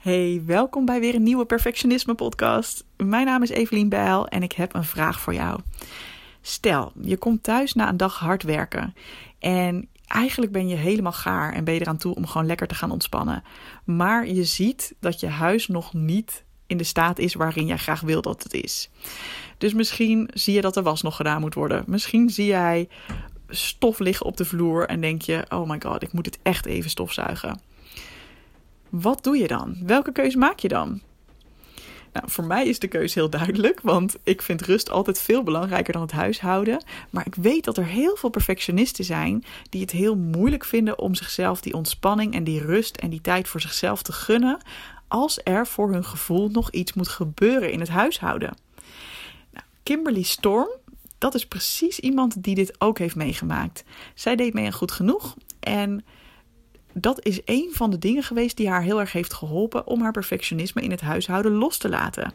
Hey, welkom bij weer een nieuwe Perfectionisme podcast. Mijn naam is Evelien Bijl en ik heb een vraag voor jou. Stel, je komt thuis na een dag hard werken en eigenlijk ben je helemaal gaar en ben je eraan toe om gewoon lekker te gaan ontspannen. Maar je ziet dat je huis nog niet in de staat is waarin jij graag wil dat het is. Dus misschien zie je dat de was nog gedaan moet worden. Misschien zie jij stof liggen op de vloer en denk je: oh my god, ik moet het echt even stofzuigen. Wat doe je dan? Welke keuze maak je dan? Nou, voor mij is de keuze heel duidelijk, want ik vind rust altijd veel belangrijker dan het huishouden. Maar ik weet dat er heel veel perfectionisten zijn die het heel moeilijk vinden om zichzelf die ontspanning en die rust en die tijd voor zichzelf te gunnen, als er voor hun gevoel nog iets moet gebeuren in het huishouden. Nou, Kimberly Storm, dat is precies iemand die dit ook heeft meegemaakt. Zij deed mee aan goed genoeg en dat is een van de dingen geweest die haar heel erg heeft geholpen om haar perfectionisme in het huishouden los te laten.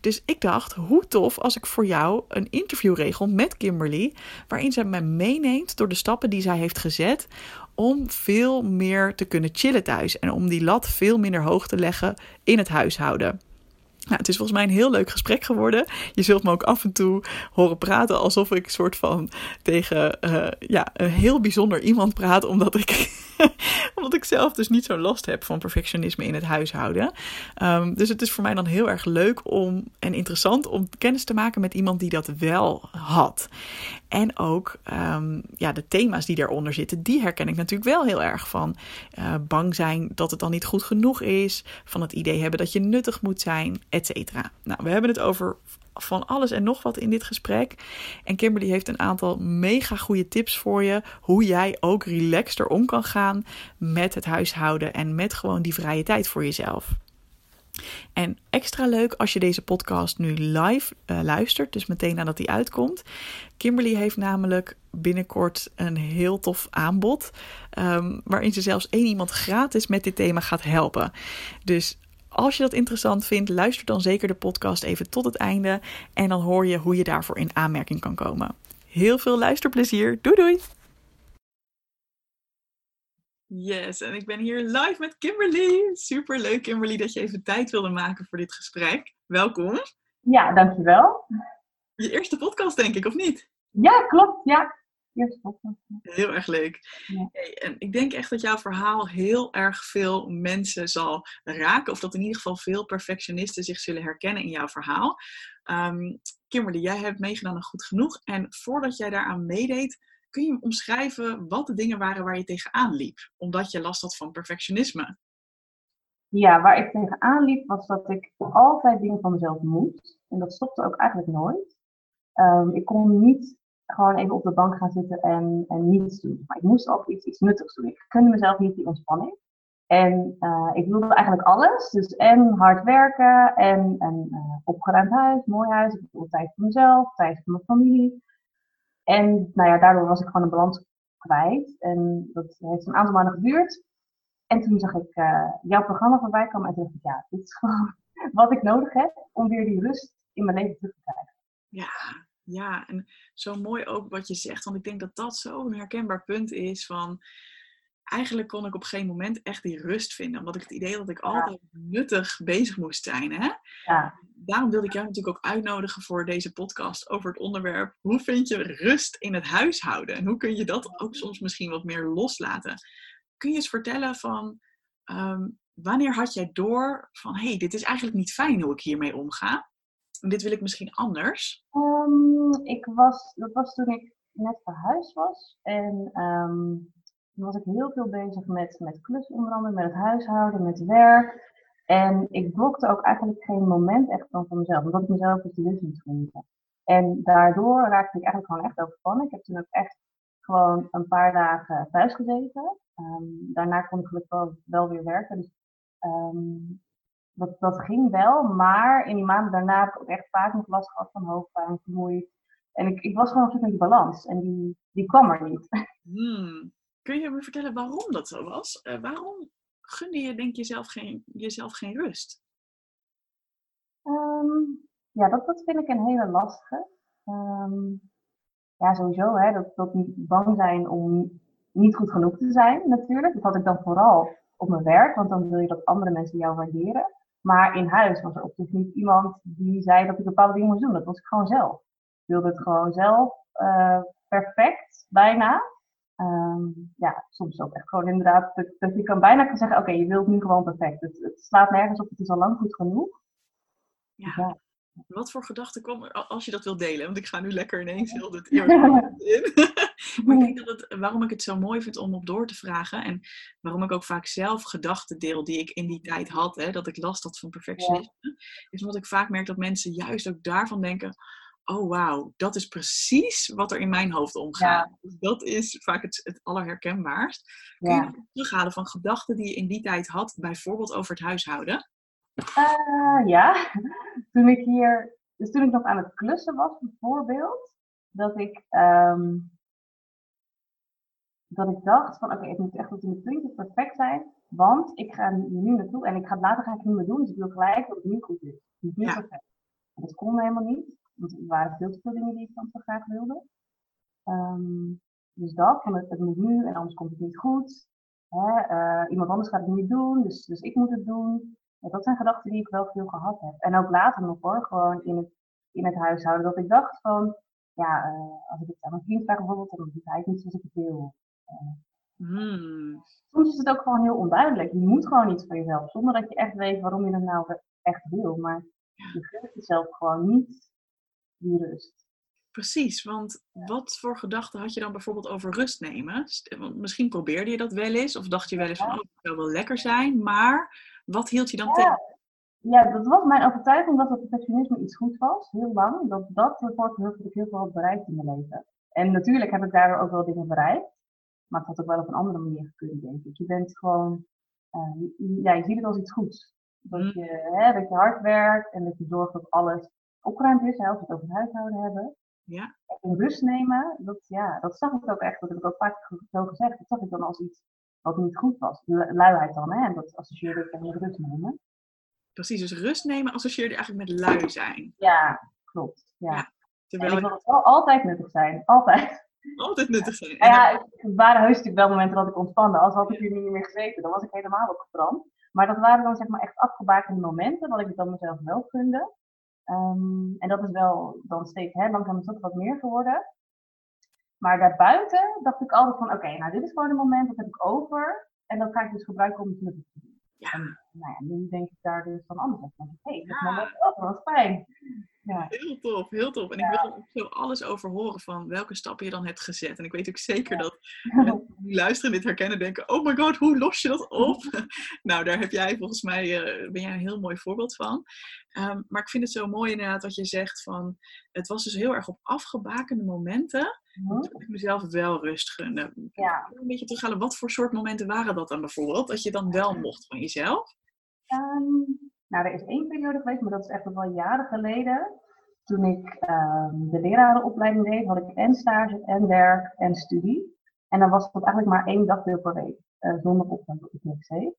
Dus ik dacht, hoe tof als ik voor jou een interview regel met Kimberly, waarin zij me meeneemt door de stappen die zij heeft gezet om veel meer te kunnen chillen thuis en om die lat veel minder hoog te leggen in het huishouden. Nou, het is volgens mij een heel leuk gesprek geworden. Je zult me ook af en toe horen praten alsof ik soort van tegen uh, ja, een heel bijzonder iemand praat, omdat ik, omdat ik zelf dus niet zo'n last heb van perfectionisme in het huishouden. Um, dus het is voor mij dan heel erg leuk om en interessant om kennis te maken met iemand die dat wel had. En ook um, ja, de thema's die daaronder zitten, die herken ik natuurlijk wel heel erg van. Uh, bang zijn dat het dan niet goed genoeg is, van het idee hebben dat je nuttig moet zijn et Nou, we hebben het over van alles en nog wat in dit gesprek. En Kimberly heeft een aantal mega goede tips voor je. Hoe jij ook relaxter om kan gaan met het huishouden en met gewoon die vrije tijd voor jezelf. En extra leuk als je deze podcast nu live uh, luistert, dus meteen nadat die uitkomt. Kimberly heeft namelijk binnenkort een heel tof aanbod, um, waarin ze zelfs één iemand gratis met dit thema gaat helpen. Dus als je dat interessant vindt, luister dan zeker de podcast even tot het einde en dan hoor je hoe je daarvoor in aanmerking kan komen. Heel veel luisterplezier. Doei doei! Yes, en ik ben hier live met Kimberly. Super leuk, Kimberly, dat je even tijd wilde maken voor dit gesprek. Welkom. Ja, dankjewel. Je eerste podcast, denk ik, of niet? Ja, klopt. Ja, Heel erg leuk. Hey, en ik denk echt dat jouw verhaal heel erg veel mensen zal raken. Of dat in ieder geval veel perfectionisten zich zullen herkennen in jouw verhaal. Um, Kimberly, jij hebt meegedaan aan Goed Genoeg. En voordat jij daaraan meedeed, kun je omschrijven wat de dingen waren waar je tegenaan liep? Omdat je last had van perfectionisme. Ja, waar ik tegenaan liep was dat ik altijd dingen van mezelf moest. En dat stopte ook eigenlijk nooit. Um, ik kon niet gewoon even op de bank gaan zitten en, en niets doen. Maar ik moest ook iets, iets nuttigs doen. Ik gunde mezelf niet die ontspanning. En uh, ik wilde eigenlijk alles. Dus en hard werken en uh, opgeruimd huis, mooi huis. Ik wilde tijd voor mezelf, tijd voor mijn familie. En nou ja, daardoor was ik gewoon een balans kwijt. En dat heeft een aantal maanden geduurd. En toen zag ik uh, jouw programma voorbij komen en toen dacht ik, ja, dit is gewoon wat ik nodig heb om weer die rust in mijn leven terug te krijgen. Ja, ja, en zo mooi ook wat je zegt, want ik denk dat dat zo'n herkenbaar punt is van eigenlijk kon ik op geen moment echt die rust vinden. Omdat ik het idee had dat ik altijd nuttig bezig moest zijn. Hè? Ja. Daarom wilde ik jou natuurlijk ook uitnodigen voor deze podcast over het onderwerp. Hoe vind je rust in het huishouden? En hoe kun je dat ook soms misschien wat meer loslaten? Kun je eens vertellen van ehm, wanneer had jij door van hé, hey, dit is eigenlijk niet fijn hoe ik hiermee omga? Dit wil ik misschien anders? Um, ik was, dat was toen ik net verhuisd was. En um, toen was ik heel veel bezig met, met klus onder andere, met het huishouden, met werk. En ik blokte ook eigenlijk geen moment echt van mezelf, omdat ik mezelf dus de lust niet. En daardoor raakte ik eigenlijk gewoon echt overspannen. Ik heb toen ook echt gewoon een paar dagen thuis gezeten. Um, daarna kon ik gelukkig wel, wel weer werken. Dus dat, dat ging wel, maar in die maanden daarna heb ik ook echt vaak nog last gehad van hoofdpijn, vermoeid. En ik, ik was gewoon op zoek naar die balans en die, die kwam er niet. Hmm. Kun je me vertellen waarom dat zo was? Uh, waarom gunde je, denk je, jezelf geen, jezelf geen rust? Um, ja, dat, dat vind ik een hele lastige. Um, ja, sowieso, hè, dat, dat niet bang zijn om niet goed genoeg te zijn, natuurlijk. Dat had ik dan vooral op mijn werk, want dan wil je dat andere mensen jou waarderen. Maar in huis was er ook dus niet iemand die zei dat ik bepaalde dingen moest doen. Dat was ik gewoon zelf. Ik wilde het gewoon zelf uh, perfect, bijna. Um, ja, soms ook echt gewoon inderdaad dat, dat je kan bijna kan zeggen, oké, je wilt nu gewoon perfect. Het, het, slaat nergens op, het is al lang goed genoeg. Ja. ja. Wat voor gedachten kwam er, als je dat wil delen? Want ik ga nu lekker ineens heel dit in. Maar ik denk dat het, waarom ik het zo mooi vind om op door te vragen en waarom ik ook vaak zelf gedachten deel die ik in die tijd had, hè, dat ik last had van perfectionisme, is omdat ik vaak merk dat mensen juist ook daarvan denken, oh wauw, dat is precies wat er in mijn hoofd omgaat. Dus dat is vaak het, het allerherkenbaarst. Kun je ja. terughalen van gedachten die je in die tijd had, bijvoorbeeld over het huishouden? Uh, ja, toen ik hier, dus toen ik nog aan het klussen was bijvoorbeeld, dat ik, um, dat ik dacht van oké, okay, het moet echt tot in de puntjes perfect zijn, want ik ga nu naartoe en ik ga, later ga ik het niet meer doen, dus ik wil gelijk dat het nu goed is. Het is niet ja. perfect. En dat kon helemaal niet. Want er waren veel te veel dingen die ik dan zo graag wilde. Um, dus dat, van het, het, moet nu en anders komt het niet goed. Hè, uh, iemand anders gaat het niet doen, dus, dus ik moet het doen. Ja, dat zijn gedachten die ik wel veel gehad heb. En ook later nog hoor, gewoon in het, in het huishouden. Dat ik dacht van, ja, uh, als ik het aan mijn vriend vraag bijvoorbeeld, dan doet hij het niet zoals ik het wil. Hmm. Soms is het ook gewoon heel onduidelijk. Je moet gewoon iets van jezelf, zonder dat je echt weet waarom je het nou echt wil. Maar je gunt jezelf gewoon niet die rust. Precies, want wat voor gedachten had je dan bijvoorbeeld over rust nemen? Want misschien probeerde je dat wel eens, of dacht je wel eens van, oh, het zou wel lekker zijn, maar wat hield je dan tegen? Ja, dat was mijn overtuiging dat het perfectionisme iets goed was, heel lang. Dat dat ervoor dat ik heel veel had bereikt in mijn leven. En natuurlijk heb ik daardoor ook wel dingen bereikt, maar het had ook wel op een andere manier gekund, denk ik. Je bent gewoon, uh, ja, je ziet het als iets goeds. Dat mm. je, hè, dat je hard werkt en dat je zorgt dat alles opgeruimd is, hè, als we het over het huishouden hebben. Ja. En rust nemen, dat, ja, dat zag ik ook echt, dat heb ik ook vaak zo gezegd, dat zag ik dan als iets wat niet goed was. Luiheid dan, hè, en dat associeerde ik met rust nemen. Precies, dus rust nemen associeerde je eigenlijk met lui zijn. Ja, klopt. Ja. ja. Terwijl en het wel altijd nuttig zijn, altijd. Altijd nuttig zijn. ja, het waren heus natuurlijk wel momenten dat ik ontspande. Als had ik hier niet meer gezeten, dan was ik helemaal opgebrand. Maar dat waren dan zeg maar echt afgebakende momenten, wat ik het dan mezelf wel gunde. Um, en dat is wel dan steeds, hè, langzaam is dat wat meer geworden. Maar daarbuiten dacht ik altijd van, oké, nou dit is gewoon een moment, dat heb ik over. En dat ga ik dus gebruiken om het nuttig te doen. Ja. En nou ja, nu denk ik daar dus van anders over. Hé, hey, dat ja. wel fijn. Ja. Heel tof, heel tof. En ik wil er ook zo alles over horen van welke stappen je dan hebt gezet. En ik weet ook zeker dat die luisteren dit herkennen denken, oh my god, hoe los je dat op? nou, daar heb jij volgens mij, uh, ben jij een heel mooi voorbeeld van. Um, maar ik vind het zo mooi inderdaad wat je zegt van, het was dus heel erg op afgebakende momenten. Mm Dat ik mezelf wel rust gunde. Ja. Een beetje terughalen, wat voor soort momenten waren dat dan bijvoorbeeld? Dat je dan wel mocht van jezelf? Um, nou, er is één periode geweest, maar dat is echt wel jaren geleden. Toen ik um, de lerarenopleiding deed, had ik en stage en werk en studie. En dan was het eigenlijk maar één dagdeel per week, uh, zondagochtend dat ik niks deed.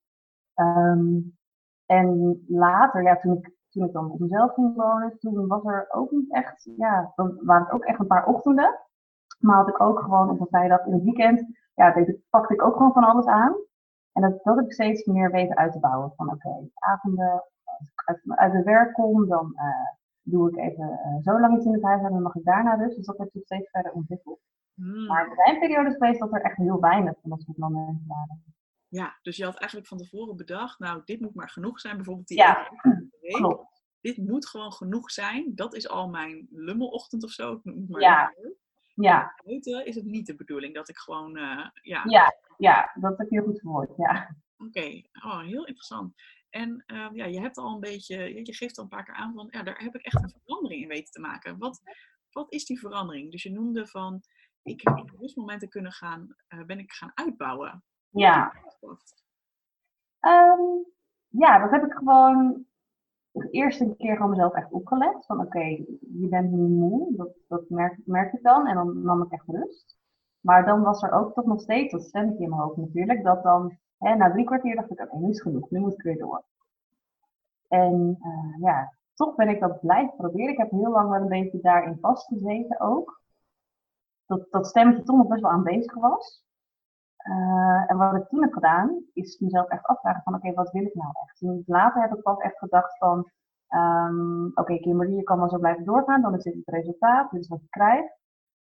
Um, en later, ja, toen ik, toen ik dan op mezelf ging wonen, toen was er ook niet echt, ja, dan waren het ook echt een paar ochtenden. Maar had ik ook gewoon op een vrijdag in het weekend, ja, deed, pakte ik ook gewoon van alles aan. En dat, dat heb ik steeds meer weten uit te bouwen. Van oké, avonden, als ik uit, uit werk kom, dan uh, doe ik even uh, zo lang iets in het huis en dan mag ik daarna dus. Dus dat heeft zich steeds verder ontwikkeld. Mm. Maar er zijn periodes geweest dat er echt heel weinig van dat soort momenten waren. Ja, dus je had eigenlijk van tevoren bedacht, nou, dit moet maar genoeg zijn. Bijvoorbeeld die ja, klopt. Dit moet gewoon genoeg zijn. Dat is al mijn lummelochtend of zo. Maar ja. Ja. Buiten is het niet de bedoeling dat ik gewoon, uh, ja. ja. Ja, dat heb je goed verwoord, ja. Oké, okay. oh, heel interessant. En uh, ja, je hebt al een beetje, je geeft al een paar keer aan van, ja, daar heb ik echt een verandering in weten te maken. Wat, wat is die verandering? Dus je noemde van, ik heb in rustmomenten kunnen gaan, uh, ben ik gaan uitbouwen. Ja. Um, ja, dat heb ik gewoon de eerste keer gewoon mezelf echt opgelegd. Van oké, okay, je bent nu moe, dat, dat merk, merk ik dan. En dan nam ik echt rust. Maar dan was er ook toch nog steeds dat stemmetje in mijn hoofd natuurlijk. Dat dan, hè, na drie kwartier dacht ik, oké, okay, nu is genoeg. Nu moet ik weer door. En uh, ja, toch ben ik dat blijven proberen. Ik heb heel lang wel een beetje daarin vastgezeten ook. Dat dat stemmetje toch nog best wel aanwezig was. en wat ik toen heb gedaan, is mezelf echt afvragen van oké, wat wil ik nou echt? En later heb ik pas echt gedacht van um, oké, okay, Kimberly, je kan wel zo blijven doorgaan, dan is dit het resultaat, is wat ik krijg.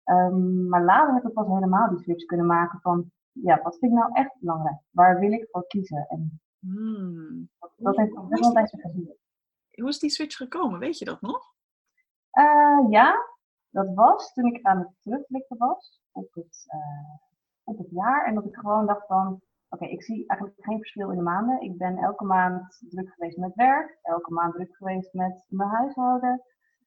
Um, maar later heb ik pas helemaal die switch kunnen maken van ja, wat vind ik nou echt belangrijk? Waar wil ik voor kiezen? En hmm. dat, dat heeft ook wel bij gezien. Hoe is die switch gekomen? Weet je dat nog? Uh, ja, dat was toen ik aan het terugblikken was op het, uh, op het jaar. En dat ik gewoon dacht van, oké, ik zie eigenlijk geen verschil in de maanden. Ik ben elke maand druk geweest met werk, elke maand druk geweest met mijn huishouden.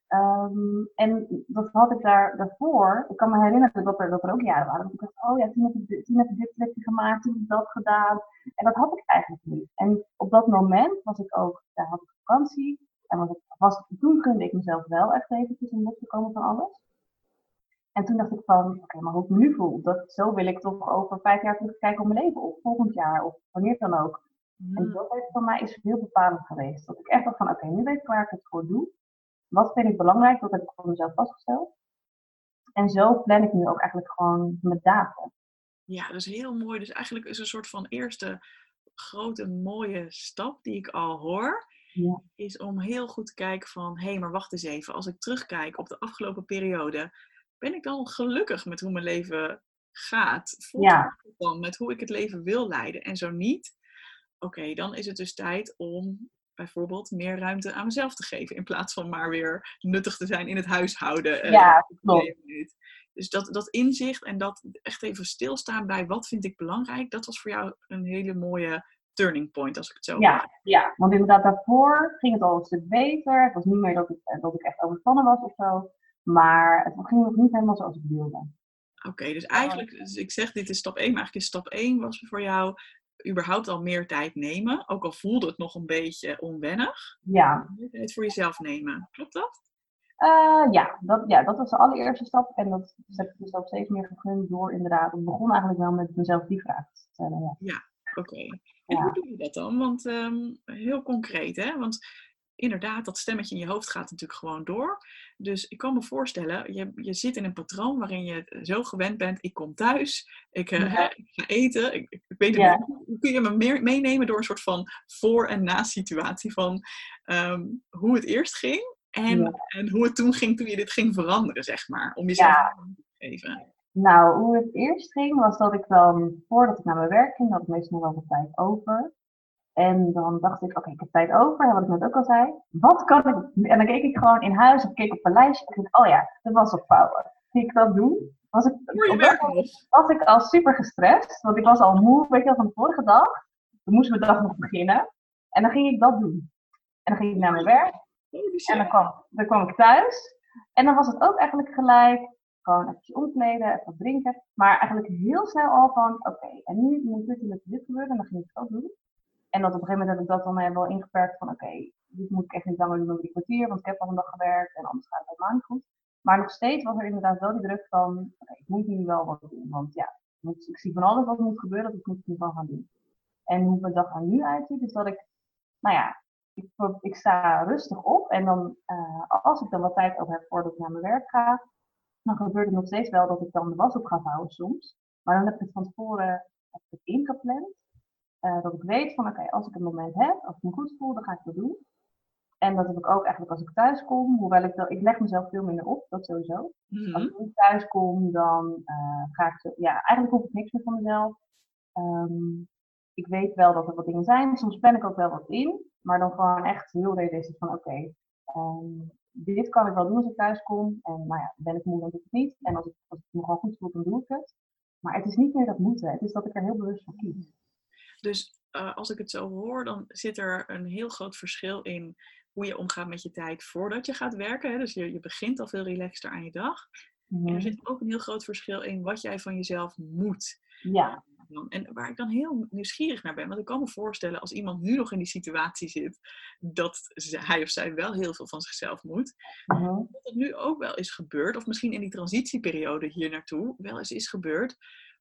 Um, en dat had ik daar daarvoor. Ik kan me herinneren dat er, dat er ook jaren waren. Dat ik dacht, oh ja, toen heb ik, toen heb ik dit projectje gemaakt, toen heb ik dat gedaan. En dat had ik eigenlijk niet. En op dat moment was ik ook, daar had ik vakantie. En was ik, was, toen gunde ik mezelf wel echt eventjes in los te komen van alles. En toen dacht ik van, oké, maar hoe ik me nu voel, dat, zo wil ik toch over vijf jaar terugkijken op mijn leven. Of volgend jaar, of wanneer dan ook. En mm. dat heeft voor mij is heel bepalend geweest. Dat ik echt dacht van, oké, nu weet ik waar ik het voor doe. Wat vind ik belangrijk? Dat heb ik voor mezelf vastgesteld. En zo plan ik nu ook eigenlijk gewoon mijn dagen. Ja, dat is heel mooi. Dus eigenlijk is een soort van eerste grote mooie stap die ik al hoor. Ja. Is om heel goed te kijken van, hé, hey, maar wacht eens even. Als ik terugkijk op de afgelopen periode, ben ik dan gelukkig met hoe mijn leven gaat? Voelt ja. dan met hoe ik het leven wil leiden? En zo niet, oké, dan is het dus tijd om bijvoorbeeld meer ruimte aan mezelf te geven. In plaats van maar weer nuttig te zijn in het huishouden. Eh, ja, klopt. Dus dat, dat inzicht en dat echt even stilstaan bij wat vind ik belangrijk, dat was voor jou een hele mooie turning point, als ik het zo ja, Ja, want inderdaad daarvoor ging het al een stuk beter. Het was niet meer dat ik, eh, dat ik echt overspannen was of zo. Maar het ging nog niet helemaal zoals ik wilde. Oké, dus eigenlijk, dus ik zeg dit is stap 1, maar eigenlijk is stap 1 was voor jou überhaupt al meer tijd nemen. Ook al voelde het nog een beetje onwennig. Ja. Het voor jezelf nemen. Klopt dat? Uh, ja, dat, ja, dat was de allereerste stap. En dat heb ik mezelf steeds meer gegund door inderdaad. Ik begon eigenlijk wel met mezelf die vraag te stellen. Ja, ja oké. En hoe doe je dat dan? Want um, heel concreet, hè? Want inderdaad, dat stemmetje in je hoofd gaat natuurlijk gewoon door. Dus ik kan me voorstellen, je, je zit in een patroon waarin je zo gewend bent. Ik kom thuis, ik, uh, ik ga eten. Ik, ik weet het niet. Hoe kun je me meer meenemen door een soort van voor- en na-situatie van um, hoe het eerst ging en, en hoe het toen ging toen je dit ging veranderen, zeg maar. Om jezelf te geven. Nou, hoe het eerst ging was dat ik dan, voordat ik naar mijn werk ging, had ik meestal nog wel wat tijd over. En dan dacht ik, oké, ik heb tijd over, wat ik net ook al zei. Wat kan ik... En dan keek ik gewoon in huis of keek op een lijstje. En dacht, oh ja, de was opvouwen. Ging ik dat doen? Was ik, was ik al super gestrest, want ik was al moe, weet je wel, van de vorige dag. Dan moest mijn dag nog beginnen. En dan ging ik dat doen. En dan ging ik naar mijn werk. En dan kwam, dan kwam ik thuis. En dan was het ook eigenlijk gelijk gewoon even omkleden, even drinken. Maar eigenlijk heel snel al van, oké, en nu moet dit en dit gebeuren. En dan ging ik het ook doen. En dat op een gegeven moment heb ik dat dan wel ingeperkt van oké, dit moet ik echt niet langer doen dan drie kwartier, want ik heb al een dag gewerkt en anders gaat het helemaal niet goed. Maar nog steeds was er inderdaad wel die druk van oké, ik moet nu wel wat doen. Want ja, ik zie van alles wat moet gebeuren, dat ik moet nu van gaan doen. En hoe mijn dag er nu uitziet, is dat ik, nou ja, ik, ik sta rustig op en dan uh, als ik dan wat tijd over heb voordat ik naar mijn werk ga, dan gebeurt het nog steeds wel dat ik dan de was op ga vouwen soms. Maar dan heb ik het van tevoren ingepland. Uh, dat ik weet van oké, als ik een moment heb, als ik me goed voel, dan ga ik dat doen. En dat heb ik ook eigenlijk als ik thuis kom, hoewel ik dat, ik leg mezelf veel minder op, dat sowieso. Mm Als ik thuis kom, dan uh, ga ik ja, eigenlijk hoef ik niks meer van mezelf. Um, ik weet wel dat er wat dingen zijn, soms ben ik ook wel wat in, maar dan gewoon echt heel realistisch van oké, okay, um, ehm, dit kan ik wel doen als ik thuis kom. En nou ja, ben ik moe, dan doe ik het niet. En als ik, als ik me gewoon goed voel, dan doe ik het. Maar het is niet meer dat moeten, het is dat ik er heel bewust voor kies. Dus uh, als ik het zo hoor, dan zit er een heel groot verschil in hoe je omgaat met je tijd voordat je gaat werken. Hè? Dus je, je begint al veel relaxter aan je dag. En er mhm. zit ook een heel groot verschil in wat jij van jezelf moet. Ja. En waar ik dan heel nieuwsgierig naar ben, want ik kan me voorstellen als iemand nu nog in die situatie zit, dat hij of zij wel heel veel van zichzelf moet. Uh Dat het nu ook wel is gebeurd, of misschien in die transitieperiode hier naartoe wel eens is gebeurd,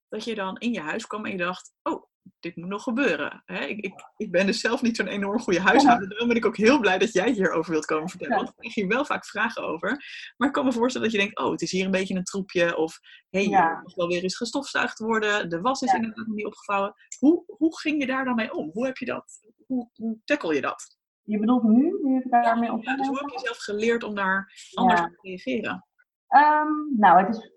dat je dan in je huis kwam en je dacht, oh, dit moet nog gebeuren. Hè? Ik, ik, ik ben dus zelf niet zo'n enorm goede huishouder. Daarom ben ik ook heel blij dat jij hierover wilt komen vertellen. Want ik krijg hier wel vaak vragen over. Maar ik kan me voorstellen dat je denkt, oh, het is hier een beetje een troepje. Of, hé, hey, ja. er moet wel weer eens gestofzuigd worden. De was is inderdaad nog niet opgevouwen. Hoe, hoe ging je daar dan mee om? Hoe heb je dat? Hoe, hoe tackle je dat? Je bedoelt nu, nu ik daarmee op ja, dus hoe heb je zelf geleerd om daar anders op te reageren? Um, nou, het is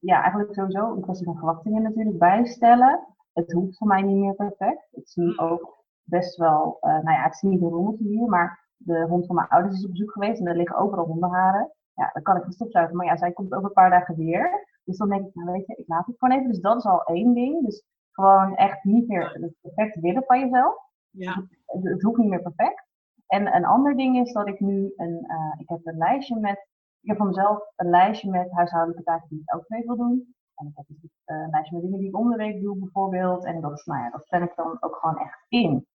ja, eigenlijk sowieso een kwestie van verwachtingen natuurlijk bijstellen. Het hoeft voor mij niet meer perfect. Het is nu mm. ook best wel, uh, nou ja, het is niet een rommeltje hier, maar de hond van mijn ouders is op bezoek geweest en er liggen overal hondenharen. Ja, dan kan ik niet stopzuigen. Maar ja, zij komt over een paar dagen weer. Dus dan denk ik, nou weet je, ik laat het gewoon even. Dus dat is al één ding. Dus gewoon echt niet meer het perfect willen van jezelf. Ja. Het, het, hoeft niet meer perfect. En een ander ding is dat ik nu een, uh, ik heb een lijstje met ik heb voor mezelf een lijstje met huishoudelijke taken die ik elke week wil doen. En ik heb een lijstje met dingen die ik om de week doe bijvoorbeeld. En dat, nou ja, dat plan ik dan ook gewoon echt in.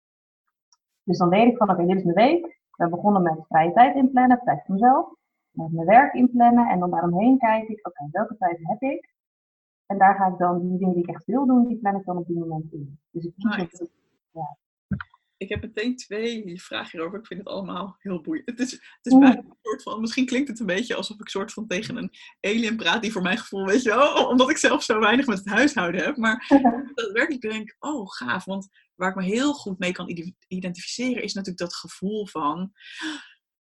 Dus dan weet ik van, oké, dit is mijn week. We begonnen met vrije tijd inplannen, tijd voor mezelf. Met mijn werk inplannen. En dan daaromheen kijk ik, oké, welke tijd heb ik? En daar ga ik dan die dingen die ik echt wil doen, die plan ik dan op die moment in. Dus ik kies ja, ik heb meteen twee vragen hierover. Ik vind het allemaal heel boeiend. Het is, het is bijna een soort van, misschien klinkt het een beetje alsof ik soort van tegen een alien praat, die voor mijn gevoel, weet je wel, omdat ik zelf zo weinig met het huishouden heb. Maar dat werkelijk denk, oh gaaf. Want waar ik me heel goed mee kan identificeren, is natuurlijk dat gevoel van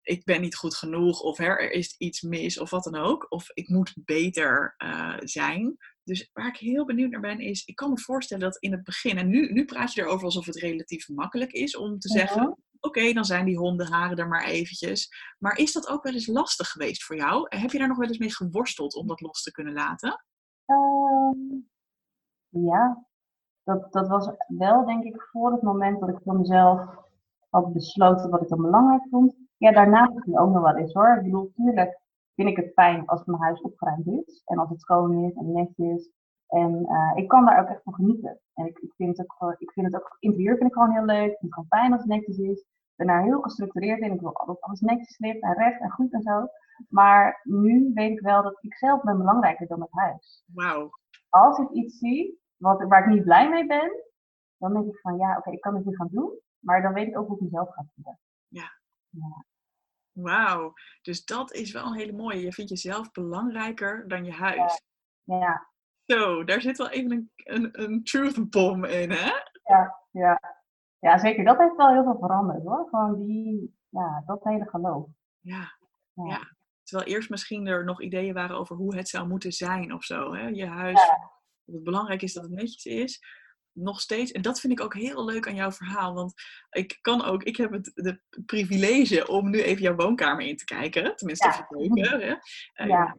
ik ben niet goed genoeg of er is iets mis of wat dan ook. Of ik moet beter uh, zijn. Dus waar ik heel benieuwd naar ben is, ik kan me voorstellen dat in het begin, en nu, nu praat je erover alsof het relatief makkelijk is om te zeggen, oké, dan zijn die hondenharen er maar eventjes. Maar is dat ook wel eens lastig geweest voor jou? Heb je daar nog wel eens mee geworsteld om dat los te kunnen laten? Um, ja, dat, dat was wel denk ik voor het moment dat ik voor mezelf had besloten wat ik dan belangrijk vond. Ja, daarna misschien ook nog wel eens hoor. Ik bedoel, natuurlijk vind ik het fijn als mijn huis opgeruimd is. En als het schoon is en netjes. En uh, ik kan daar ook echt van genieten. En ik, ik, vind het ook, ik vind het ook, interieur vind ik gewoon heel leuk. Ik vind het gewoon fijn als het netjes is. Ik ben daar heel gestructureerd in. Ik wil dat alles netjes ligt en recht en goed en zo. Maar nu weet ik wel dat ik zelf ben belangrijker dan het huis. Wauw. Als ik iets zie wat, waar ik niet blij mee ben, dan denk ik van ja, oké, ik kan het niet gaan doen. Maar dan weet ik ook hoe ik mezelf ga voelen. Ja. ja. Wauw, dus dat is wel een hele mooie. Je vindt jezelf belangrijker dan je huis. Ja. ja. Zo, daar zit wel even een, een, een truth bomb in, hè? Ja, ja. ja, zeker. Dat heeft wel heel veel veranderd, hoor. Gewoon die, ja, dat hele geloof. Ja, ja. ja. Terwijl eerst misschien er nog ideeën waren over hoe het zou moeten zijn of zo, hè? Je huis, ja. dat het belangrijk is dat het netjes is nog steeds, en dat vind ik ook heel leuk aan jouw verhaal, want ik kan ook, ik heb het de privilege om nu even jouw woonkamer in te kijken, tenminste ja. even Hè? Uh, ja.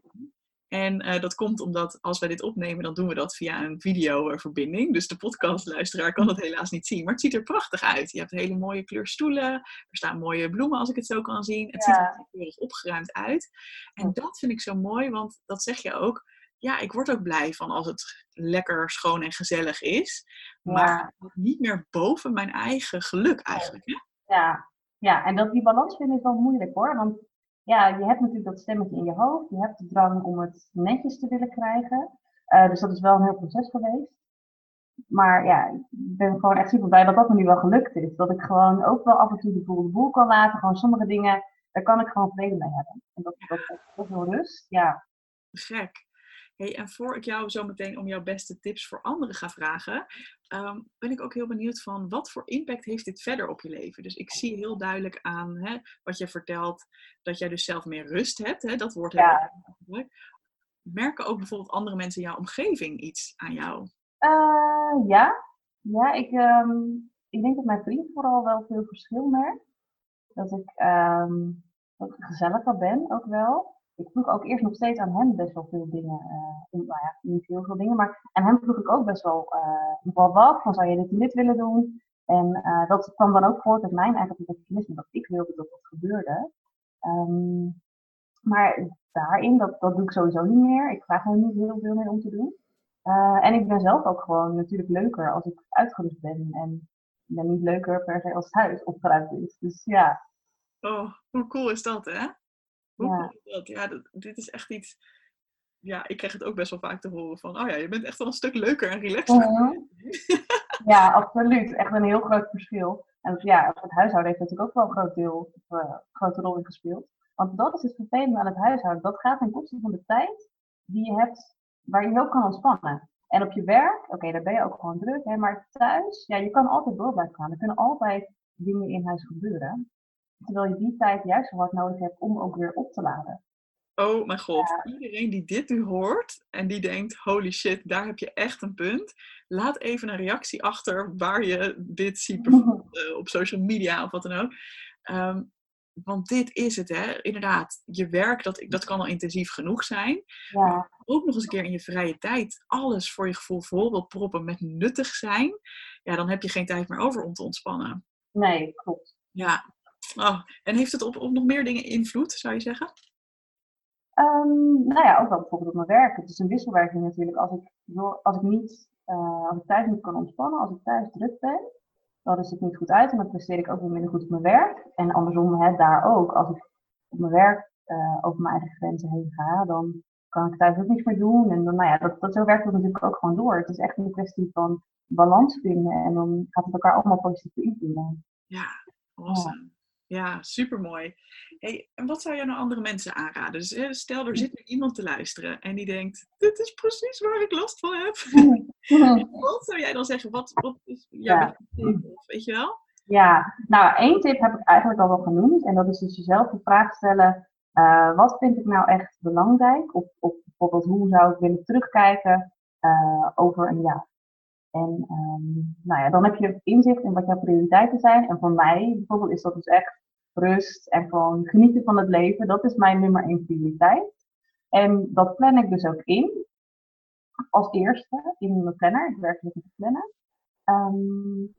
En uh, dat komt omdat als wij dit opnemen, dan doen we dat via een videoverbinding. Dus de podcastluisteraar kan dat helaas niet zien. Maar het ziet er prachtig uit. Je hebt hele mooie kleurstoelen. Er staan mooie bloemen als ik het zo kan zien. Het ziet er keurig opgeruimd uit. En dat vind ik zo mooi, want dat zeg je ook ja, ik word ook blij van als het lekker, schoon en gezellig is. Maar niet meer boven mijn eigen geluk eigenlijk. Hè? Ja. ja, en dat, die balans vind ik wel moeilijk hoor. Want ja, je hebt natuurlijk dat stemmetje in je hoofd. Je hebt de drang om het netjes te willen krijgen. Uh, dus dat is wel een heel proces geweest. Maar ja, ik ben gewoon echt super blij dat dat me nu wel gelukt is. Dat ik gewoon ook wel af en toe de boel de boel kan laten. Gewoon sommige dingen, daar kan ik gewoon vrede mee hebben. En dat, dat, dat, dat is rust, ja. Gek. Hey, en voor ik jou zo meteen om jouw beste tips voor anderen ga vragen, ehm, ben ik ook heel benieuwd van wat voor impact heeft dit verder op je leven? Dus ik zie heel duidelijk aan hè, wat je vertelt, dat jij dus zelf meer rust hebt. Hè, dat wordt ja. heel Merken ook bijvoorbeeld andere mensen in jouw omgeving iets aan jou? Uh, ja, ja ik, um, ik denk dat mijn vriend vooral wel veel verschil merkt. Dat ik, um, dat ik gezelliger ben ook wel ik vroeg ook eerst nog steeds aan hem best wel veel dingen. Uh, nou ja, niet heel veel dingen, maar aan hem vroeg ik ook best wel, uh, wel wat. Van zou je dit en dit willen doen? En uh, dat kwam dan ook voort uit mijn eigen perfectionisme, dat ik wilde dat dat gebeurde. Um, maar daarin, dat, dat doe ik sowieso niet meer. Ik vraag er niet heel veel meer om te doen. en ik ben zelf ook gewoon natuurlijk leuker als ik uitgerust ben. En ik ben niet leuker per se als het huis opgeruimd is. Dus ja. Oh, hoe cool is dat, hè? Hoe ja. Dat? Ja, dit is echt iets. ja, ik krijg het ook best wel vaak te horen van, oh ja, je bent echt wel een stuk leuker en relaxed. Mhm. Ja, absoluut. Echt een heel groot verschil. En ja, het huishouden heeft natuurlijk ook wel een groot deel, of, uh, grote rol in gespeeld. Want dat is het vervelende aan het huishouden. Dat gaat ten koste van de tijd die je hebt waar je heel kan ontspannen. En op je werk, oké, daar ben je ook gewoon druk, hè, maar thuis, ja, je kan altijd door blijven gaan. Er kunnen altijd dingen in huis gebeuren. Terwijl je die tijd juist hard nodig hebt om ook weer op te laden. Oh mijn god, iedereen die dit nu hoort en die denkt, holy shit, daar heb je echt een punt. Laat even een reactie achter waar je dit ziet uh, op social media of wat dan ook. Ehm, want dit is het, hè? inderdaad. Je werk, dat, dat kan al intensief genoeg zijn. Ja. ook nog eens een keer in je vrije tijd alles voor je gevoel vol wil proppen met nuttig zijn. Ja, dan heb je geen tijd meer over om te ontspannen. Nee, klopt. Ja. Oh, en heeft het op, op nog meer dingen invloed, zou je zeggen? Um, nou ja, ook wel bijvoorbeeld op mijn werk. Het is een wisselwerking natuurlijk. Als ik, als ik niet, uh, als ik thuis niet kan ontspannen, als ik thuis druk ben, dan is het niet goed uit en dan presteer ik ook weer minder goed op mijn werk. En andersom, hè, daar ook. Als ik op mijn werk uh, over mijn eigen grenzen heen ga, dan kan ik thuis ook niets meer doen. En dan, nou ja, dat, dat, zo werkt het natuurlijk ook gewoon door. Het is echt een kwestie van balans vinden en dan gaat het elkaar allemaal positief beïnvloeden. Ja, awesome. Ja, supermooi. Hey, en wat zou je nou andere mensen aanraden? Dus stel, er zit nu iemand te luisteren en die denkt, dit is precies waar ik last van heb. wat zou jij dan zeggen? Wat, wat is jouw ja. tip? Weet je wel? Ja, nou één tip heb ik eigenlijk al wel genoemd. En dat is dus jezelf de vraag stellen, uh, wat vind ik nou echt belangrijk? Of, of bijvoorbeeld, hoe zou ik willen terugkijken uh, over een jaar? En um, nou ja, dan heb je inzicht in wat jouw prioriteiten zijn. En voor mij bijvoorbeeld is dat dus echt rust en gewoon genieten van het leven. Dat is mijn nummer één prioriteit. En dat plan ik dus ook in. Als eerste in mijn planner. Ik werk met een planner. Um,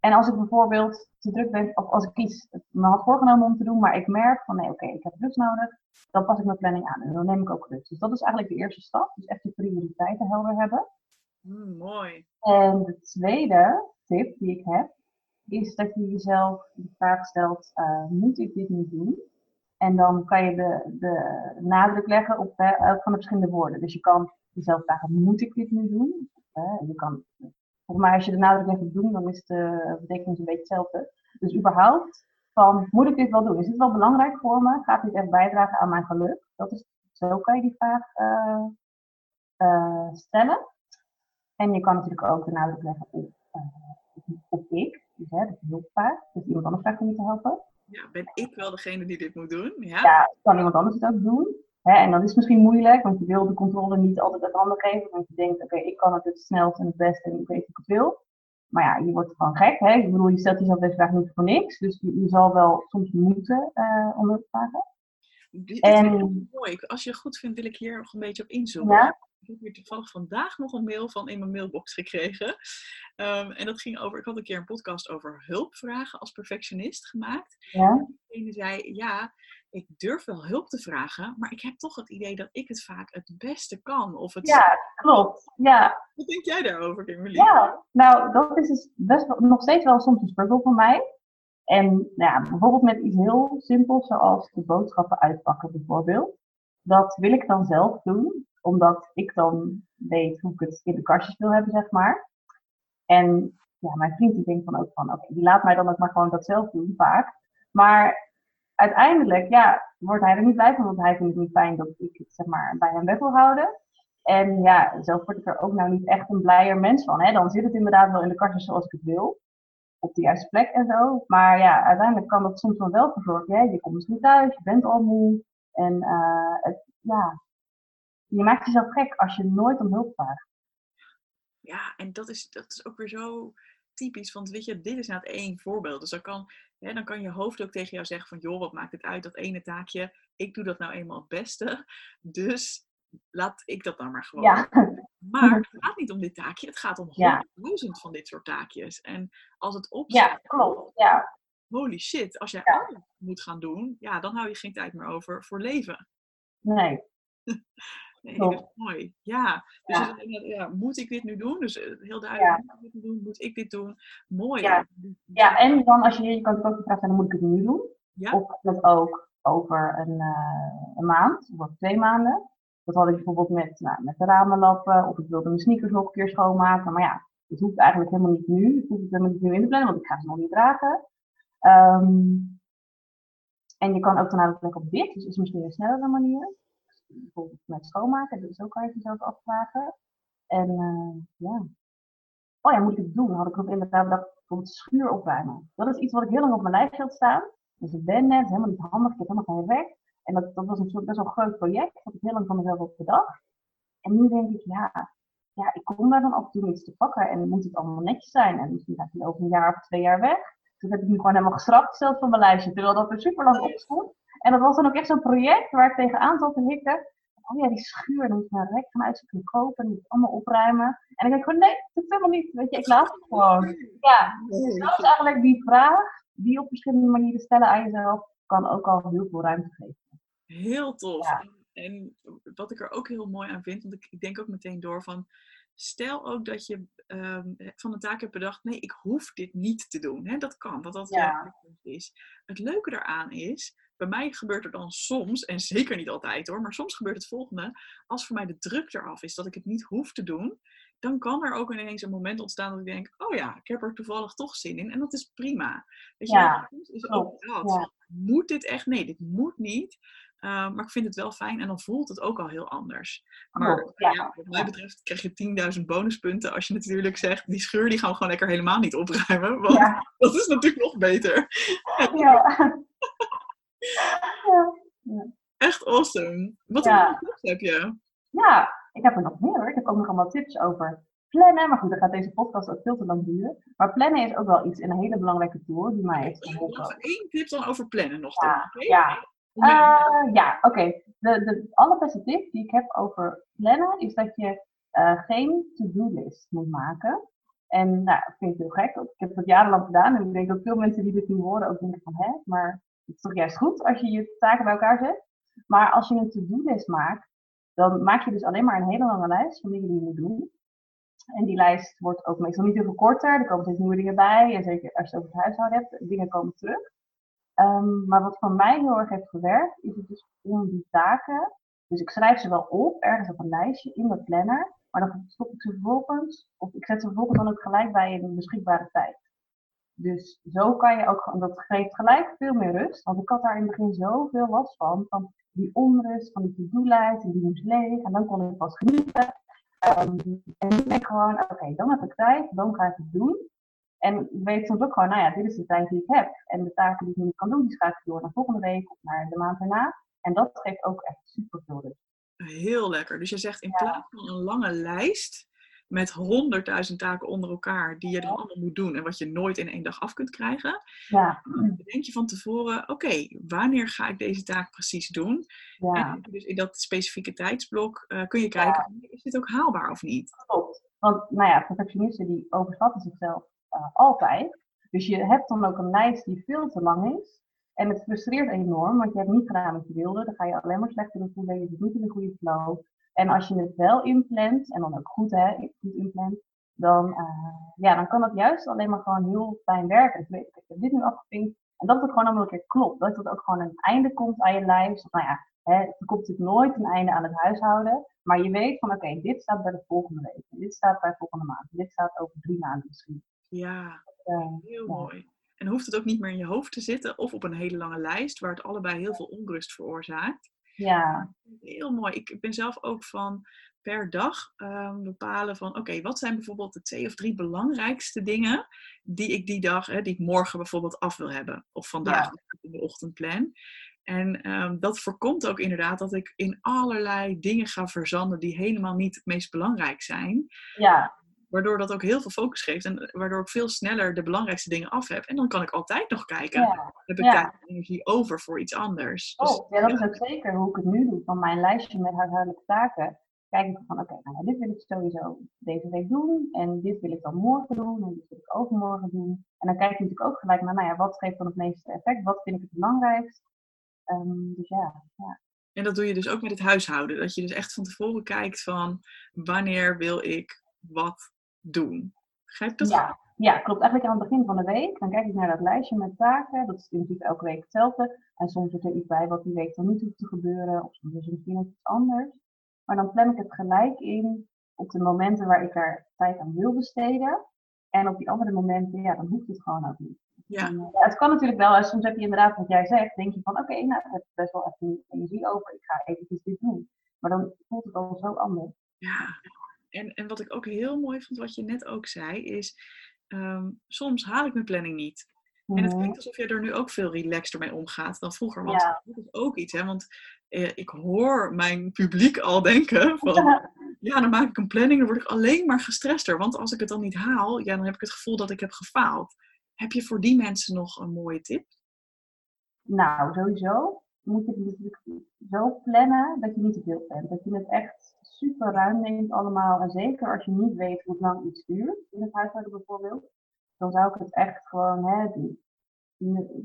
en als ik bijvoorbeeld te druk ben, of als ik iets me had voorgenomen om te doen, maar ik merk van nee, oké, ik heb rust nodig, dan pas ik mijn planning aan en dan neem ik ook rust. Dus dat is eigenlijk de eerste stap. Dus echt je prioriteiten helder hebben. Mm, mooi. En de tweede tip die ik heb, is dat je jezelf de vraag stelt, uh, moet ik dit nu doen? En dan kan je de, de nadruk leggen op elk van de verschillende woorden. Dus je kan jezelf vragen, moet ik dit nu doen? Uh, je kan, volgens mij als je de nadruk legt op doen, dan is de betekenis een beetje hetzelfde. Dus überhaupt, van moet ik dit wel doen? Is dit wel belangrijk voor me? Gaat dit echt bijdragen aan mijn geluk? Dat is, zo kan je die vraag stellen. En je kan natuurlijk ook de nadruk leggen op, uh, op ik, dus hè, dat is hulpvraag. Dus iemand anders vraagt om je te helpen. Ja, ben ik wel degene die dit moet doen? Ja, ja kan iemand anders het ook doen. Hè? En dat is misschien moeilijk, want je wil de controle niet altijd uit handen geven. Want je denkt, oké, ik kan het het snelst en het beste en ik weet hoe ik het wil. Maar ja, je wordt gewoon gek. Hè? Ik bedoel, je stelt jezelf deze vraag niet voor niks. Dus je, je zal wel soms moeten uh, om hulp te vragen. Dit, en, mooi. Als je het goed vindt, wil ik hier nog een beetje op inzoomen. Ja? ik heb hier toevallig vandaag nog een mail van in mijn mailbox gekregen. Um, en dat ging over, ik had een keer een podcast over hulpvragen als perfectionist gemaakt. Ja. En zei, ja, ik durf wel hulp te vragen, maar ik heb toch het idee dat ik het vaak het beste kan. Of het... Ja, klopt. Ja. Wat denk jij daarover, Kimberly? Ja, nou, dat is dus best wel, nog steeds wel soms een struggle voor mij. En nou ja, bijvoorbeeld met iets heel simpels, zoals de boodschappen uitpakken bijvoorbeeld. Dat wil ik dan zelf doen omdat ik dan weet hoe ik het in de kastjes wil hebben, zeg maar. En ja, mijn vriend die denkt dan ook van, oké, die laat mij dan ook maar gewoon dat zelf doen, vaak. Maar uiteindelijk, ja, wordt hij er niet blij van, want hij vindt het niet fijn dat ik het, zeg maar, bij hem weg wil houden. En ja, zelf word ik er ook nou niet echt een blijer mens van. Hè? Dan zit het inderdaad wel in de kastjes zoals ik het wil. Op de juiste plek en zo. Maar ja, uiteindelijk kan dat soms wel wel verzorgen. Hè? Je komt misschien thuis, je bent al moe. En uh, het, ja, je maakt jezelf gek als je nooit om hulp vraagt. Ja, en dat is, dat is ook weer zo typisch. Want weet je, dit is nou het één voorbeeld. Dus dan kan, hè, dan kan je hoofd ook tegen jou zeggen van... joh, wat maakt het uit, dat ene taakje? Ik doe dat nou eenmaal het beste. Dus laat ik dat dan maar gewoon. Ja. Maar het gaat niet om dit taakje. Het gaat om honderdduizend van dit soort taakjes. En als het op Ja, klopt. Ja. Holy shit, als jij alles moet gaan doen... ja, dan hou je geen tijd meer over voor leven. Nee. Nee, dat is mooi. Ja. Dus ja. ja. moet ik dit nu doen? Dus eh, heel duidelijk, moet ik dit doen? Moet ik dit doen? Mooi. Ja, ja en dan als je, je kan ook vraag stellen, moet ik het nu doen? Ja. Of dat ook over een, uh, een maand of twee maanden. Dat had ik bijvoorbeeld met, nou, met de ramenlappen, of ik wilde mijn sneakers nog een keer schoonmaken. Maar ja, dat hoeft eigenlijk helemaal niet nu. Ik hoef het helemaal niet nu in te plannen, want ik ga ze nog niet dragen. Ehm, en je kan ook dan plek op dit, dus is misschien een snellere manier. Bijvoorbeeld met schoonmaken, dus ook kan je jezelf afvragen. En uh, ja. Oh ja, moet ik het doen? Had ik ook inderdaad bedacht, bijvoorbeeld schuur opruimen. Dat is iets wat ik heel lang op mijn lijstje had staan. Dus ik ben net, helemaal niet handig, ik heb helemaal geen werk. En dat, dat was een soort best wel groot project, dat ik heel lang van mezelf op bedacht. En nu denk ik, ja, ja, ik kom daar dan af en toe iets te pakken en moet het allemaal netjes zijn. En misschien gaat hij over een jaar of twee jaar weg. Dus dat heb ik nu gewoon helemaal geschrapt, zelfs van mijn lijstje, terwijl dat er super lang op stond. En dat was dan ook echt zo'n project waar ik tegenaan zat te hikken. Oh ja, die schuur, dan moet ik naar rek gaan uitzoeken en kopen en moet allemaal opruimen. En dan denk ik gewoon, nee, dat is helemaal niet. Weet je, ik laat het gewoon. Ja, dus dat is eigenlijk die vraag, die op verschillende manieren stellen aan jezelf, kan ook al heel veel ruimte geven. Heel tof. En wat ik er ook heel mooi aan vind, want ik, ik denk ook meteen door van, stel ook dat je ehm, van een taak hebt bedacht, nee, ik hoef dit niet te doen. Hè? Dat kan, dat dat ja. is. Het leuke daaraan is, bij mij gebeurt er dan soms, en zeker niet altijd hoor, maar soms gebeurt het volgende. Als voor mij de druk eraf is dat ik het niet hoef te doen, dan kan er ook ineens een moment ontstaan dat ik denk, oh ja, ik heb er toevallig toch zin in. En dat is prima. Weet je, ja, is ook dat. Moet dit echt? Nee, dit moet niet. Uh, maar ik vind het wel fijn en dan voelt het ook al heel anders. Maar ja. wat mij betreft krijg je 10.000 bonuspunten als je natuurlijk zegt, die scheur die gaan we gewoon lekker helemaal niet opruimen. Want dat is natuurlijk nog beter. Echt awesome. Wat voor tips heb je? Ja, ik heb er nog meer hoor. Ik heb ook nog allemaal tips over plannen. Maar goed, dan gaat deze podcast ook veel te lang duren. Maar plannen is ook wel iets, een hele belangrijke tool die mij heeft geholpen. Nog één tip dan over plannen nog. Ja, ja. Uh, ja, oké. De, de allerbeste tip die ik heb over plannen is dat je uh, geen to-do-list moet maken. En nou, dat vind ik heel gek. Ik heb dat jarenlang gedaan en ik denk dat veel mensen die dit nu horen ook denken van hè, maar het is toch juist goed als je je taken bij elkaar zet. Maar als je een to-do-list maakt, dan maak je dus alleen maar een hele lange lijst van dingen die je moet doen. En die lijst wordt ook meestal niet heel veel korter. Er komen steeds nieuwe dingen bij. En zeker als je het over het huishouden hebt, dingen komen terug. Um, maar wat voor mij heel erg heeft gewerkt, is het dus om die taken. Dus ik schrijf ze wel op, ergens op een lijstje in de planner. Maar dan stop ik ze vervolgens, of ik zet ze vervolgens dan ook gelijk bij een beschikbare tijd. Dus zo kan je ook, dat geeft gelijk veel meer rust. Want ik had daar in het begin zoveel last van. Van die onrust, van die to-do-lijst, en die moest leeg. En dan kon ik pas genieten. Um, en ik gewoon, oké, dan heb ik tijd, dan ga ik het doen. En weet soms ook gewoon, nou ja, dit is de tijd die ik heb. En de taken die ik nu kan doen, die schuif ik door naar volgende week of naar de maand daarna. En dat geeft ook echt super veel rust. Heel lekker. Dus je zegt in plaats van een lange lijst met honderdduizend taken onder elkaar die je dan allemaal moet doen en wat je nooit in één dag af kunt krijgen, ja. denk je van tevoren, oké, wanneer ga ik deze taak precies doen? Ja. En dus in dat specifieke tijdsblok uh, kun je kijken, is dit ook haalbaar of niet? Klopt. Want nou ja, perfectionisten die overschatten zichzelf uh, altijd. Dus je hebt dan ook een lijst die veel te lang is. En het frustreert enorm, want je hebt niet gedaan wat je wilde. Dan ga je alleen maar slechter voelen. Je doet in een goede flow. En als je het wel inplant, en dan ook goed, hè, goed inplant, dan, uh, ja, dan kan dat juist alleen maar gewoon heel fijn werken. Dus weet, ik heb dit nu afgepinkt. En dat het gewoon allemaal een keer klopt. Dat het ook gewoon een einde komt aan je lijst. Nou ja, hè, komt natuurlijk nooit een einde aan het huishouden. Maar je weet van, oké, dit staat bij de volgende week. Dit staat bij de volgende maand. Dit staat over drie maanden misschien. Ja, heel mooi. En hoeft het ook niet meer in je hoofd te zitten of op een hele lange lijst waar het allebei heel veel onrust veroorzaakt. Ja. Heel mooi. Ik ben zelf ook van per dag um, bepalen van oké, wat zijn bijvoorbeeld de twee of drie belangrijkste dingen die ik die dag, hè, die ik morgen bijvoorbeeld af wil hebben. Of vandaag in de ochtend plan. En um, dat voorkomt ook inderdaad dat ik in allerlei dingen ga verzanden die helemaal niet het meest belangrijk zijn. Ja. Waardoor dat ook heel veel focus geeft en waardoor ik veel sneller de belangrijkste dingen af heb. En dan kan ik altijd nog kijken, heb ik tijd en energie over voor iets anders. Dus oh, ja, dat is ook zeker hoe ik het nu doe. Van mijn lijstje met huishoudelijke taken, kijk ik van, oké, nou, dit wil ik sowieso deze week doen. En dit wil ik dan morgen doen. En dit wil ik overmorgen doen. En dan kijk ik natuurlijk ook gelijk naar, nou ja, wat geeft dan het meeste effect? Wat vind ik het belangrijkst? Um, dus ja, ja. En dat doe je dus ook met het huishouden. Dat je dus echt van tevoren kijkt van wanneer wil ik wat doen. Begrijp dat? Ja, ja, klopt. Eigenlijk aan het begin van de week, dan kijk ik naar dat lijstje met taken. Dat is natuurlijk elke week hetzelfde. En soms is er iets bij wat die week dan niet hoeft te gebeuren. Of soms is er misschien iets anders. Maar dan plan ik het gelijk in op de momenten waar ik er tijd aan wil besteden. En op die andere momenten, ja, dan hoeft het gewoon ook niet. Ja. ja het kan natuurlijk wel, soms heb je inderdaad wat jij zegt, denk je van oké, nou, ik heb best wel even energie over, ik ga eventjes dit doen. Maar dan voelt het al zo anders. Ja, en, en wat ik ook heel mooi vond, wat je net ook zei, is ehm, soms haal ik mijn planning niet. En het klinkt alsof je er nu ook veel relaxter mee omgaat dan vroeger. Want ja. dat is ook iets, hè? Want eh, ik hoor mijn publiek al denken van... Ja. dan maak ik een planning, dan word ik alleen maar gestrester. Want als ik het dan niet haal, ja, dan heb ik het gevoel dat ik heb gefaald. Heb je voor die mensen nog een mooie tip? Nou, sowieso moet je het natuurlijk zo plannen dat je niet te veel plant. Dat je het echt super ruim neemt allemaal. En zeker als je niet weet hoe lang iets duurt, in het huishouden bijvoorbeeld dan zou ik het echt gewoon, hè, die,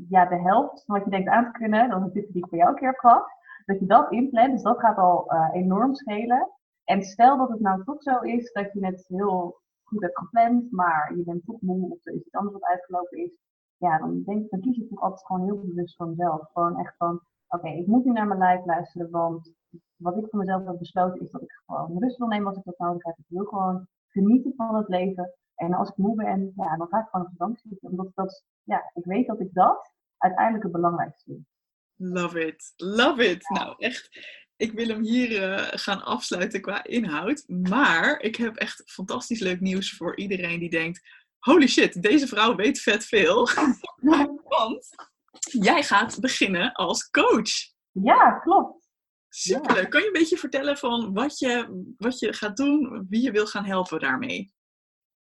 ja, de helft van wat je denkt aan te kunnen, dan is dit die ik voor jou een keer gehad, dat je dat inplant. Dus dat gaat al uh, enorm schelen. En stel dat het nou toch zo is dat je het heel goed hebt gepland, maar je bent toch moe of er is iets anders wat uitgelopen is. Ja, dan, denk, dan kies je toch altijd gewoon heel bewust voor mezelf. Gewoon echt van, oké, ik moet nu naar mijn lijf luisteren, want wat ik voor mezelf heb besloten is dat ik gewoon rust wil nemen als ik dat nodig heb. Ik wil gewoon genieten van het leven. En als ik moe ben, ja, dan ga ik gewoon op de bank zitten. Omdat dat, ja, ik weet dat ik dat uiteindelijk het belangrijkste vind. Love it, love it. Nou, echt, ik wil hem hier uh, gaan afsluiten qua inhoud. Maar ik heb echt fantastisch leuk nieuws voor iedereen die denkt: holy shit, deze vrouw weet vet veel. Want jij gaat beginnen als coach. Ja, klopt. Superleuk. Kan je een beetje vertellen van wat je, wat je gaat doen, wie je wil gaan helpen daarmee?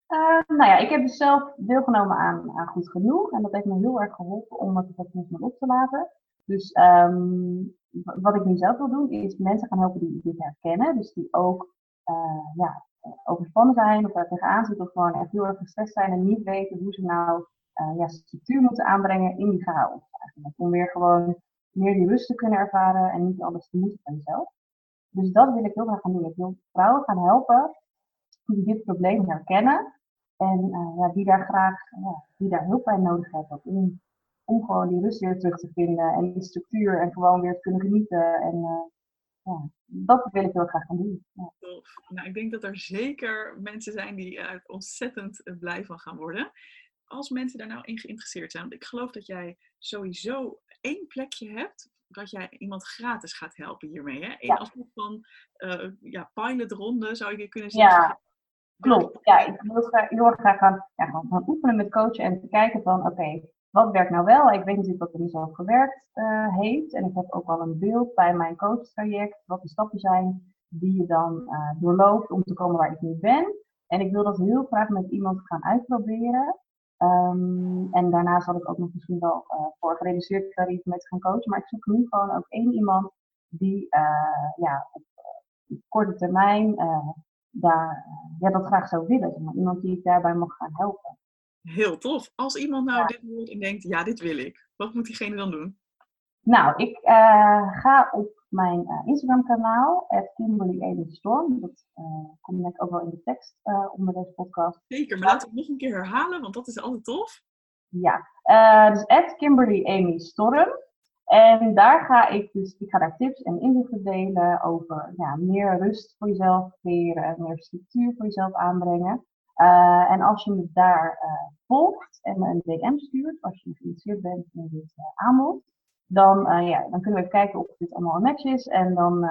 Uh, nou ja, ik heb dus zelf deelgenomen aan, aan Goed Genoeg. En dat heeft me heel erg geholpen om het perfectionisme op te laten. Dus um, wat ik nu zelf wil doen, is mensen gaan helpen die dit herkennen. Dus die ook uh, ja, overspannen zijn of daar tegenaan zitten of gewoon echt heel erg gestrest zijn en niet weten hoe ze nou uh, ja, structuur moeten aanbrengen in die chaos. Eigenlijk. Om weer gewoon meer die rust te kunnen ervaren en niet alles te moeten van jezelf. Dus dat wil ik heel graag gaan doen. Ik wil vrouwen gaan helpen die dit probleem herkennen en uh, ja, die daar graag ja, die daar hulp bij nodig hebben om, om gewoon die rust weer terug te vinden en die structuur en gewoon weer te kunnen genieten. En uh, ja, dat wil ik heel graag gaan doen. Ja. Nou, ik denk dat er zeker mensen zijn die er ontzettend blij van gaan worden. Als mensen daar nou in geïnteresseerd zijn, want ik geloof dat jij sowieso één plekje hebt dat jij iemand gratis gaat helpen hiermee. Hè? Ja. Als van uh, ja, pilotronde zou je kunnen zeggen. Ja. Klopt, ja, ik wil graag, heel erg graag gaan, ja, gaan, oefenen met coachen en te kijken van, oké, wat werkt nou wel? Ik weet natuurlijk wat er niet zo gewerkt uh, heeft en ik heb ook al een beeld bij mijn coachtraject, wat de stappen zijn die je dan uh, doorloopt om te komen waar ik nu ben. En ik wil dat heel graag met iemand gaan uitproberen. Um, en daarna zal ik ook nog misschien wel uh, voor gereduceerd tarief met gaan coachen. Maar ik zoek nu gewoon ook één iemand die ja, op, op korte termijn daar, eh, ja, dat graag zou willen. Maar iemand die ik daarbij mag gaan helpen. Heel tof. Als iemand nou dit hoort en denkt, ja, dit wil ik. Wat moet diegene dan doen? Nou, ik ga op mijn uh, Instagram kanaal, Kimberly Storm. Dat uh, komt ik ook wel in de tekst onder deze podcast. Zeker, maar laten we het nog een keer herhalen, want dat is altijd tof. Ja, dus Kimberly Amy Storm. En daar ga ik dus, ik ga daar tips en inzichten delen over ja, meer rust voor jezelf creëren, meer structuur voor jezelf aanbrengen. Uh, en als je me daar uh, volgt en me een DM stuurt, als je geïnteresseerd bent in dit uh, aanbod, dan, ja, dan kunnen we even kijken of dit allemaal een match is. En dan,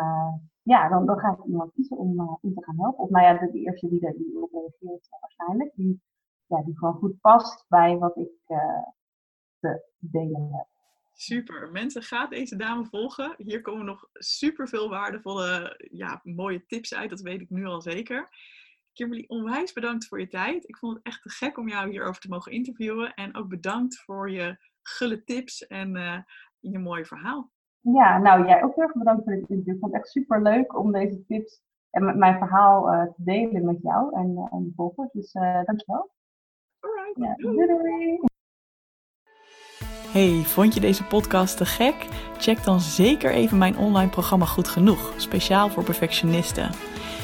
ja, dan, dan ga ik iemand kiezen om, om te gaan helpen. Of nou ja, de, de eerste die, er, die op reageert waarschijnlijk, die, ja, die gewoon goed past bij wat ik te delen heb. Super. Mensen, ga deze dame volgen. Hier komen nog super veel waardevolle, ja, mooie tips uit. Dat weet ik nu al zeker. Kimberly, onwijs bedankt voor je tijd. Ik vond het echt te gek om jou hierover te mogen interviewen. En ook bedankt voor je gulle tips en je mooie verhaal. Ja, nou jij ook heel erg bedankt voor dit interview. Ik vond het echt super leuk om deze tips en mijn verhaal uh, te delen met jou en, uh, en de volgers. Dus uh, dankjewel. Alright. Ja, doei. doei. Hey, vond je deze podcast te gek? Check dan zeker even mijn online programma Goed Genoeg, speciaal voor perfectionisten.